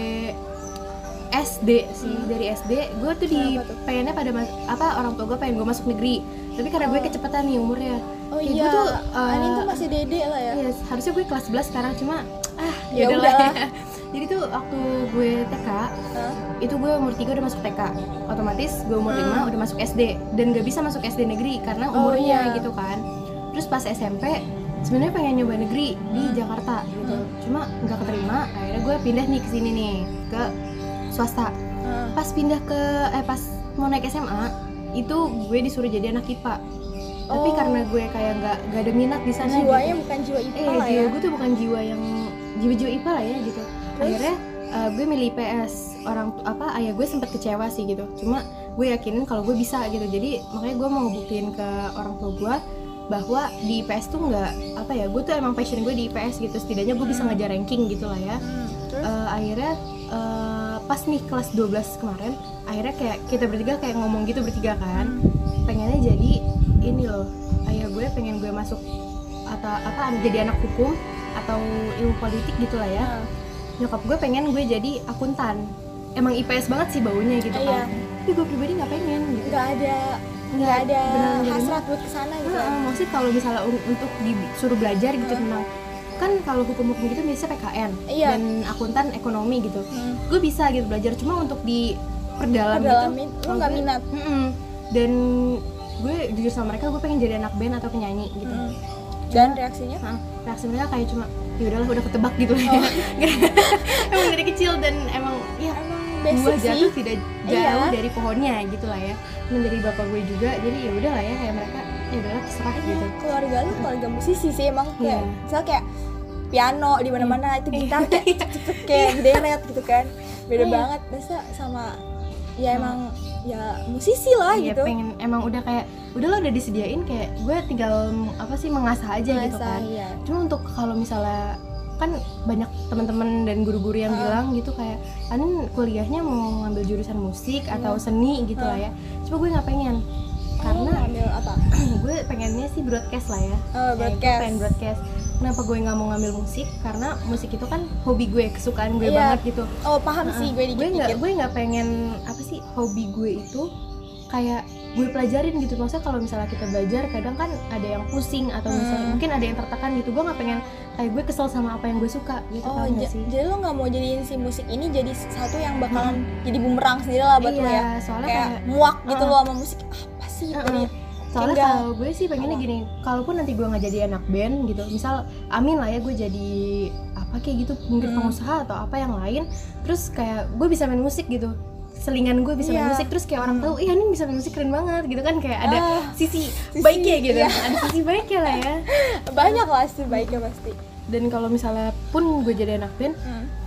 SD sih dari SD gue tuh di tuh? pengennya pada mas- apa orang tua gue pengen gue masuk negeri tapi karena gue Oh. kecepatan nih umurnya oh Kayak iya gue tuh, eh, Anin tuh masih dede lah ya ya harusnya gue kelas 11 sekarang cuma ah Ya ya udahlah. ya. jadi tuh waktu gue TK Hah? itu gue umur 3 udah masuk TK otomatis gue umur Hmm. 5 udah masuk SD dan gak bisa masuk SD negeri karena Oh, umurnya iya. gitu kan terus pas SMP sebenarnya pengen nyoba negeri di Jakarta gitu Hmm. cuma nggak keterima akhirnya gue pindah nih ke sini nih ke swasta Hah. pas pindah ke eh pas mau naik SMA itu gue disuruh jadi anak IPA tapi Oh. karena gue kayak nggak nggak ada minat di sana jiwanya gitu. bukan jiwa IPA eh lah jiwa ya? gue tuh bukan jiwa yang jiwa-jiwa IPA lah ya gitu. Terus? akhirnya eh, gue milih IPS orang apa ayah gue sempet kecewa sih gitu. Cuma gue yakinin kalau gue bisa gitu. Jadi makanya gue mau ngebuktiin ke orang tua gue bahwa di IPS tuh nggak apa ya gue tuh emang passion gue di IPS gitu. Setidaknya gue bisa Hmm. ngejar ranking gitu lah ya. Hmm, terus? Eh, akhirnya eh, pas nih kelas 12 kemarin akhirnya kayak kita bertiga kayak ngomong gitu bertiga kan. Pengennya jadi ini loh ayah gue pengen gue masuk atau apa jadi anak hukum atau ilmu politik gitu lah ya Nah, nyokap gue pengen gue jadi akuntan emang IPS banget sih baunya gitu Iya. kan tapi gue pribadi nggak pengen gitu nggak ada nggak ada jadi hasrat buat ke sana gitu ya Heeh, maksudnya kalau misalnya un- untuk disuruh belajar gitu Hmm. tentang kan kalau hukum-hukum gitu biasa PKN Iya. dan akuntan ekonomi gitu Hmm. gue bisa gitu belajar cuma untuk di perdalam gitu lu nggak minat Mm-mm. dan gue jujur sama mereka gue pengen jadi anak band atau penyanyi gitu Hmm. dan reaksinya Heeh, reaksi mereka kayak cuma ya udahlah udah ketebak gitu Oh. emang dari kecil dan emang ya emang buah basic sih jatuh tidak jauh Iya. dari pohonnya gitu lah ya dari bapak gue juga jadi ya udahlah ya kayak mereka ya udahlah terserah Iya, gitu keluarga lu keluarga musisi sih emang kayak Iya. misal kayak piano di mana-mana itu gitar kayak Iya. kayak deret gitu kan beda Iya. banget biasa sama ya emang ya musisi lah Iya, gitu. pengen emang udah kayak udahlah udah disediain kayak gue tinggal apa sih mengasah aja gitu Masa, kan. iya. cuma untuk kalau misalnya kan banyak teman-teman dan guru-guru yang Ah. bilang gitu kayak Anin kuliahnya mau ngambil jurusan musik atau seni gitu lah ya. Cuma gue nggak pengen Oh, karena ngambil apa? gue pengennya sih broadcast lah ya. Oh, broadcast. pengen broadcast. Kenapa gue nggak mau ngambil musik? Karena musik itu kan hobi gue kesukaan gue Iya. banget gitu. Oh paham sih gue gue nggak gue nggak pengen apa sih hobi gue itu kayak gue pelajarin gitu. Maksudnya kalau misalnya kita belajar kadang kan ada yang pusing atau misalnya Hmm. mungkin ada yang tertekan gitu. Gue nggak pengen kayak gue kesel sama apa yang gue suka gitu Oh, sih? jadi lo nggak mau jadiin si musik ini jadi satu yang bakalan jadi bumerang sendiri lah buat lo ya? iya soalnya kayak kayak muak gitu uh. lo sama musik. Apa sih. Jadi, soalnya Tinggal- kalau gue sih pengennya gini kalaupun nanti gue nggak jadi anak band gitu misal amin lah ya gue jadi apa kayak gitu mungkin Hmm. pengusaha atau apa yang lain terus kayak gue bisa main musik gitu selingan gue bisa main Iya. musik terus kayak orang tahu iya ini bisa main musik keren banget gitu kan kayak ada Ah, sisi, sisi, baiknya gitu iya. ada sisi baiknya lah ya banyak lah sih baiknya pasti dan kalau misalnya pun gue jadi anak band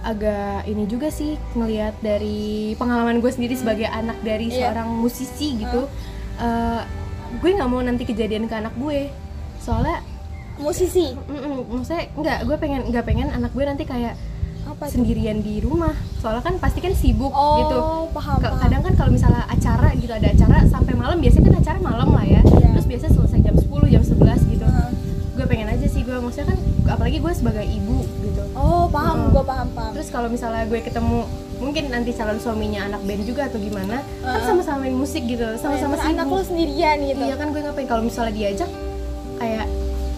agak ini juga sih ngelihat dari pengalaman gue sendiri sebagai anak dari Iya. seorang musisi gitu Eh, gue nggak mau nanti kejadian ke anak gue. Soalnya musisi? Mm-mm, maksudnya nggak gue pengen nggak pengen anak gue nanti kayak apa sendirian di rumah. Soalnya kan pasti kan sibuk oh gitu. paham paham. kadang kan kalau misalnya acara gitu ada acara sampai malam biasanya kan acara malam lah ya. Iya. terus biasanya selesai jam 10 jam 11 gitu. Heeh. Gue pengen aja sih gue maksudnya kan apalagi gue sebagai ibu gitu. Oh paham Heeh. gue paham paham. Terus kalau misalnya gue ketemu mungkin nanti calon suaminya anak band juga atau gimana kan Heeh. sama-sama main musik gitu sama-sama Terus anak sibuk. lo sendirian gitu. Iya kan gue ngapain? Kalau misalnya diajak kayak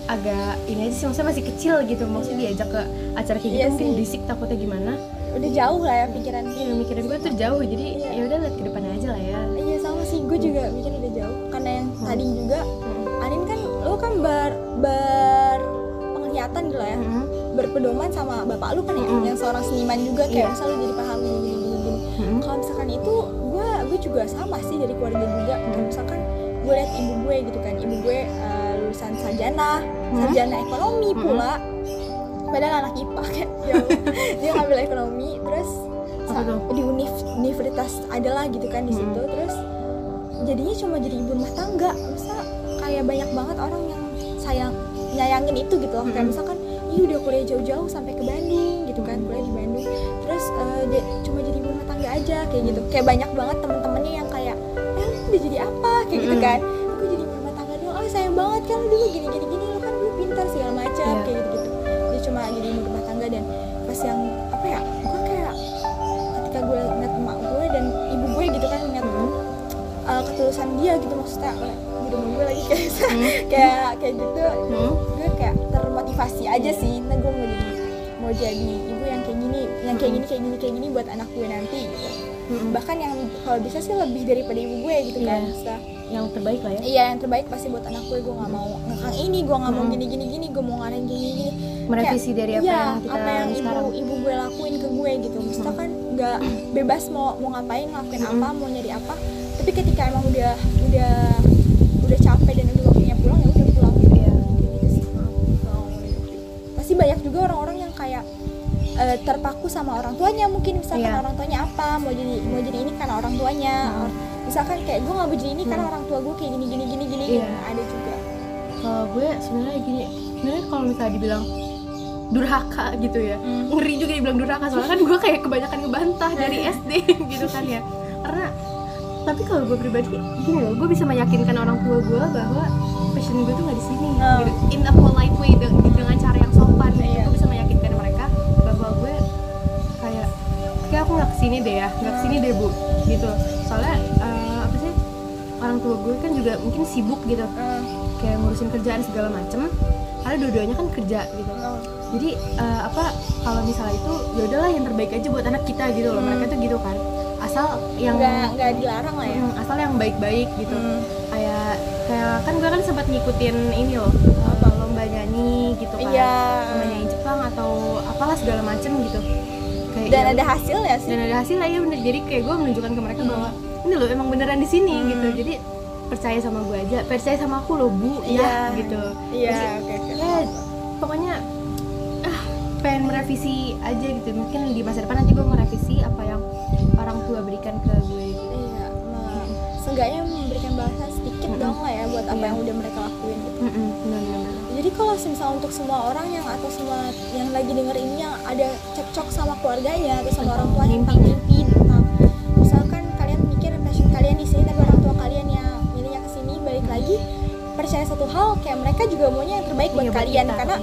agak ini aja sih maksudnya masih kecil gitu. Maksudnya diajak ke acara kayak gitu Iya mungkin sih. berisik takutnya gimana. Udah jauh lah ya pikiran. Iya mikirin gue tuh jauh jadi Iya. ya udah lihat ke depannya aja lah ya. Iya sama sih. Gue juga mikir udah jauh. Karena yang tadi juga Mm-mm. Anin kan lo kan ber ber penglihatan gitu ya Mm-mm. berpedoman sama bapak lu kan ya Mm-mm. yang seorang seniman juga kayak Iya. misal lu jadi paham gini gini gini, gini. Mm-mm. kalau misalkan itu gue gue juga sama sih dari keluarga juga kayak misalkan gue liat ibu gue gitu kan ibu gue eh, lulusan sarjana Hmm. sarjana ekonomi Mm-mm. pula padahal anak IPA kayak ya dia ngambil ekonomi terus di univ- universitas adalah gitu kan di Mm-mm. situ terus jadinya cuma jadi ibu rumah tangga masa kayak banyak banget orang yang sayang nyayangin itu gitu loh. Kayak misalkan ih udah kuliah jauh-jauh sampai ke Bandung gitu kan kuliah di Bandung. Terus eh, dia cuma jadi ibu rumah tangga aja kayak gitu. Kayak banyak banget temen-temennya yang kayak eh udah jadi apa? Kayak gitu kan. Aku jadi ibu rumah tangga doang. Oh sayang banget kan lu dulu gini gini gini lu kan dulu pintar segala macam Iya. kayak gitu gitu dia cuma jadi ibu rumah tangga dan pas yang apa ya gue kayak ketika gue ngeliat emak gue dan ibu gue gitu kan ngeliat uh, ketulusan dia gitu maksudnya rumah gue lagi kayak Mm. kayak kayak gitu Mm-mm. gue kayak termotivasi aja sih nah gue mau jadi mau jadi ibu yang kayak gini yang kayak gini kayak gini kayak gini buat anak gue nanti gitu Mm-mm. bahkan yang kalau bisa sih lebih daripada ibu gue gitu kan Iya. Bisa. yang terbaik lah ya iya yang terbaik pasti buat anak gue gue nggak mau ngekang ini gue nggak mau Mm. gini gini gini gue mau ngarahin gini gini merevisi dari apa Iya, yang kita apa yang alami ibu sekarang ibu gue lakuin ke gue gitu maksudnya kan nggak bebas mau mau ngapain ngelakuin apa mau nyari apa tapi ketika emang udah udah banyak juga orang-orang yang kayak eh, terpaku sama orang tuanya mungkin misalkan Iya. orang tuanya apa mau jadi mau jadi ini karena orang tuanya Hmm. Or- misalkan kayak gue nggak mau jadi ini karena Hmm. orang tua gue kayak gini gini gini gini. Nah, ada juga kalau gue sebenarnya gini sebenarnya kalau misalnya dibilang durhaka gitu ya Hmm. ngeri juga dibilang durhaka soalnya kan gue kayak kebanyakan ngebantah dari SD gitu kan ya karena tapi kalau gue pribadi gini loh gue bisa meyakinkan orang tua gue bahwa passion gue tuh nggak di sini Oh. gitu. in a polite way de- dengan cara yang sopan Iya. gue bisa meyakinkan mereka bahwa gue kayak kayak aku nggak ke sini deh ya nggak ke sini deh bu. Gitu. Soalnya eh, apa sih orang tua gue kan juga mungkin sibuk gitu. Kayak ngurusin kerjaan segala macem. Karena dua-duanya kan kerja gitu. Jadi eh, apa kalau misalnya itu ya udahlah yang terbaik aja buat anak kita gitu loh. Hmm. mereka tuh gitu kan. Asal yang nggak nggak dilarang lah ya. Asal yang baik-baik gitu. Hmm. kayak kayak kan gue kan sempat ngikutin ini loh nyanyi gitu kan Iya. lomba nyanyi Jepang atau apalah segala macem gitu kayak Dan ya ada hasilnya sih. dan ada hasilnya ya bener jadi kayak gue menunjukkan ke mereka bahwa ini loh emang beneran di sini Hmm. gitu jadi percaya sama gue aja percaya sama aku loh bu Iya. ya gitu Iya, oke oke. ya pokoknya ah pengen merevisi aja gitu mungkin di masa depan nanti gue merevisi apa yang orang tua berikan ke gue gitu. Iya, nah, seenggaknya memberikan balasan sedikit Mm-mm. dong lah ya buat apa Iya. yang udah mereka lakuin gitu. Mm-mm, bener-bener. Jadi kalau misalnya untuk semua orang yang atau semua yang lagi denger ini yang ada cekcok sama keluarganya atau sama orang tuanya tentang mimpi. tentang misalkan kalian mikir passion kalian di sini tapi orang tua kalian yang milihnya ke sini balik lagi percaya satu hal kayak mereka juga maunya yang terbaik buat Iya, kalian. kita. karena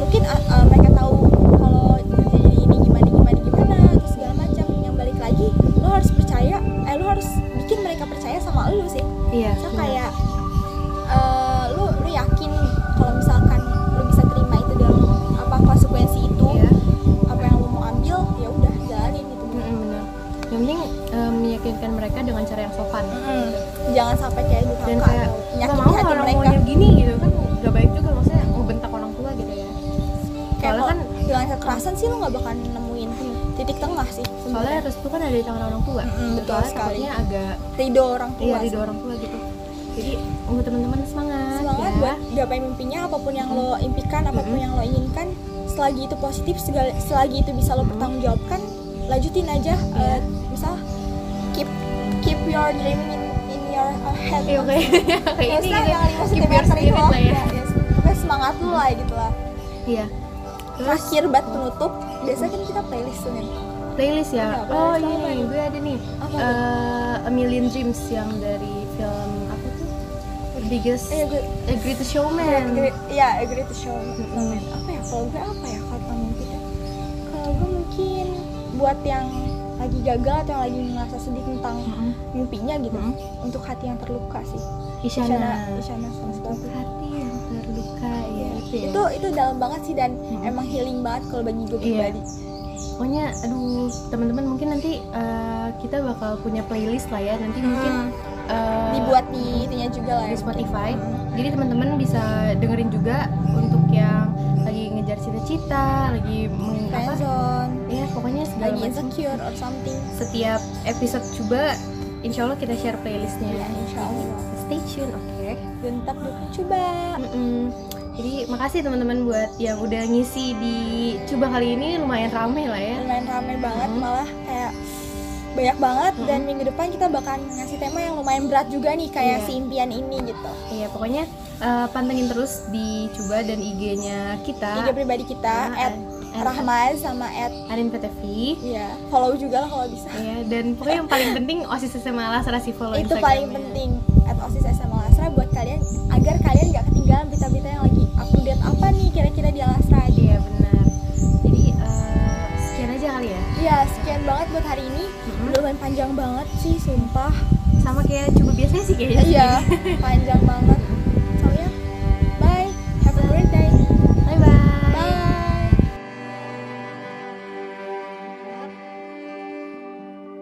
mungkin uh, uh, mereka tahu kalau jadi ini gimana gimana gimana terus segala macam yang balik lagi lo harus percaya eh lo harus bikin mereka percaya sama lo sih. Iya so kayak ada di tangan orang tua. Mm-mm, betul Soalnya sekali. takutnya agak ridho orang tua iya ridho orang tua gitu. Jadi untuk teman-teman semangat, semangat ya. buat gapai mimpinya apa pun yang lo impikan apa pun Mm-mm. yang lo inginkan selagi itu positif segala selagi itu bisa lo Mm-mm. pertanggungjawabkan lanjutin aja Iya. Eh, misal keep keep your dreaming in, in your uh, head. Iya, oke. Nggak ini yang lima keep your sentimeter itu spirit lah ya. Ya, semangat lu lah gitu lah. Iya. Terus? terakhir buat penutup biasanya kan kita playlist tuh nih playlist ya? Iya, oh playlist iya nih nih? gue ada nih apa? Eh, A Million Dreams yang dari film apa tuh? The Biggest Eh, gue, The Greatest Showman. Agree, iya agree to show Mm-mm. apa ya? Kalau gue apa ya? Kata mungkin kalau gue mungkin buat yang lagi gagal atau yang lagi merasa sedih tentang Mm-mm. mimpinya gitu Mm-mm. untuk hati yang terluka sih. Isyana. Isyana sama Untuk hati yang terluka ya itu ya? Itu itu dalam banget sih dan Mm-mm. emang healing banget kalau bagi gue Iya. pribadi pokoknya aduh teman-teman mungkin nanti eh, kita bakal punya playlist lah ya. Nanti mungkin Hmm, eh, dibuat di itunya juga lah di ya Spotify. Hmm. jadi teman-teman bisa dengerin juga untuk yang lagi ngejar cita-cita lagi meng, apa? Ya pokoknya segala lagi insecure or something. Setiap episode coba insya Allah kita share playlistnya. Ya insya Allah. Stay tune oke. Tetap dukung coba. Mm-mm. Jadi makasih teman-teman buat yang udah ngisi di coba kali ini lumayan rame lah ya. lumayan rame banget Hmm. malah kayak banyak banget Hmm. dan minggu depan kita bakalan ngasih tema yang lumayan berat juga nih kayak Iya. si impian ini gitu Iya pokoknya eh, pantengin terus di coba dan IG-nya kita. IG pribadi kita Ah, at Rahmaz sama at Arin PTV. ya follow juga lah kalau bisa Iya dan pokoknya yang paling penting osis SMA Lasra si follow itu paling penting at osis SMA Lasra buat kalian agar kalian nggak ketinggalan berita-berita yang lagi update apa nih kira-kira di Lasra gitu Iya benar. Jadi eh, sekian aja kali ya. ya sekian banget buat hari ini udah lumayan panjang banget sih sumpah Sama kayak coba biasanya sih kayaknya. iya panjang banget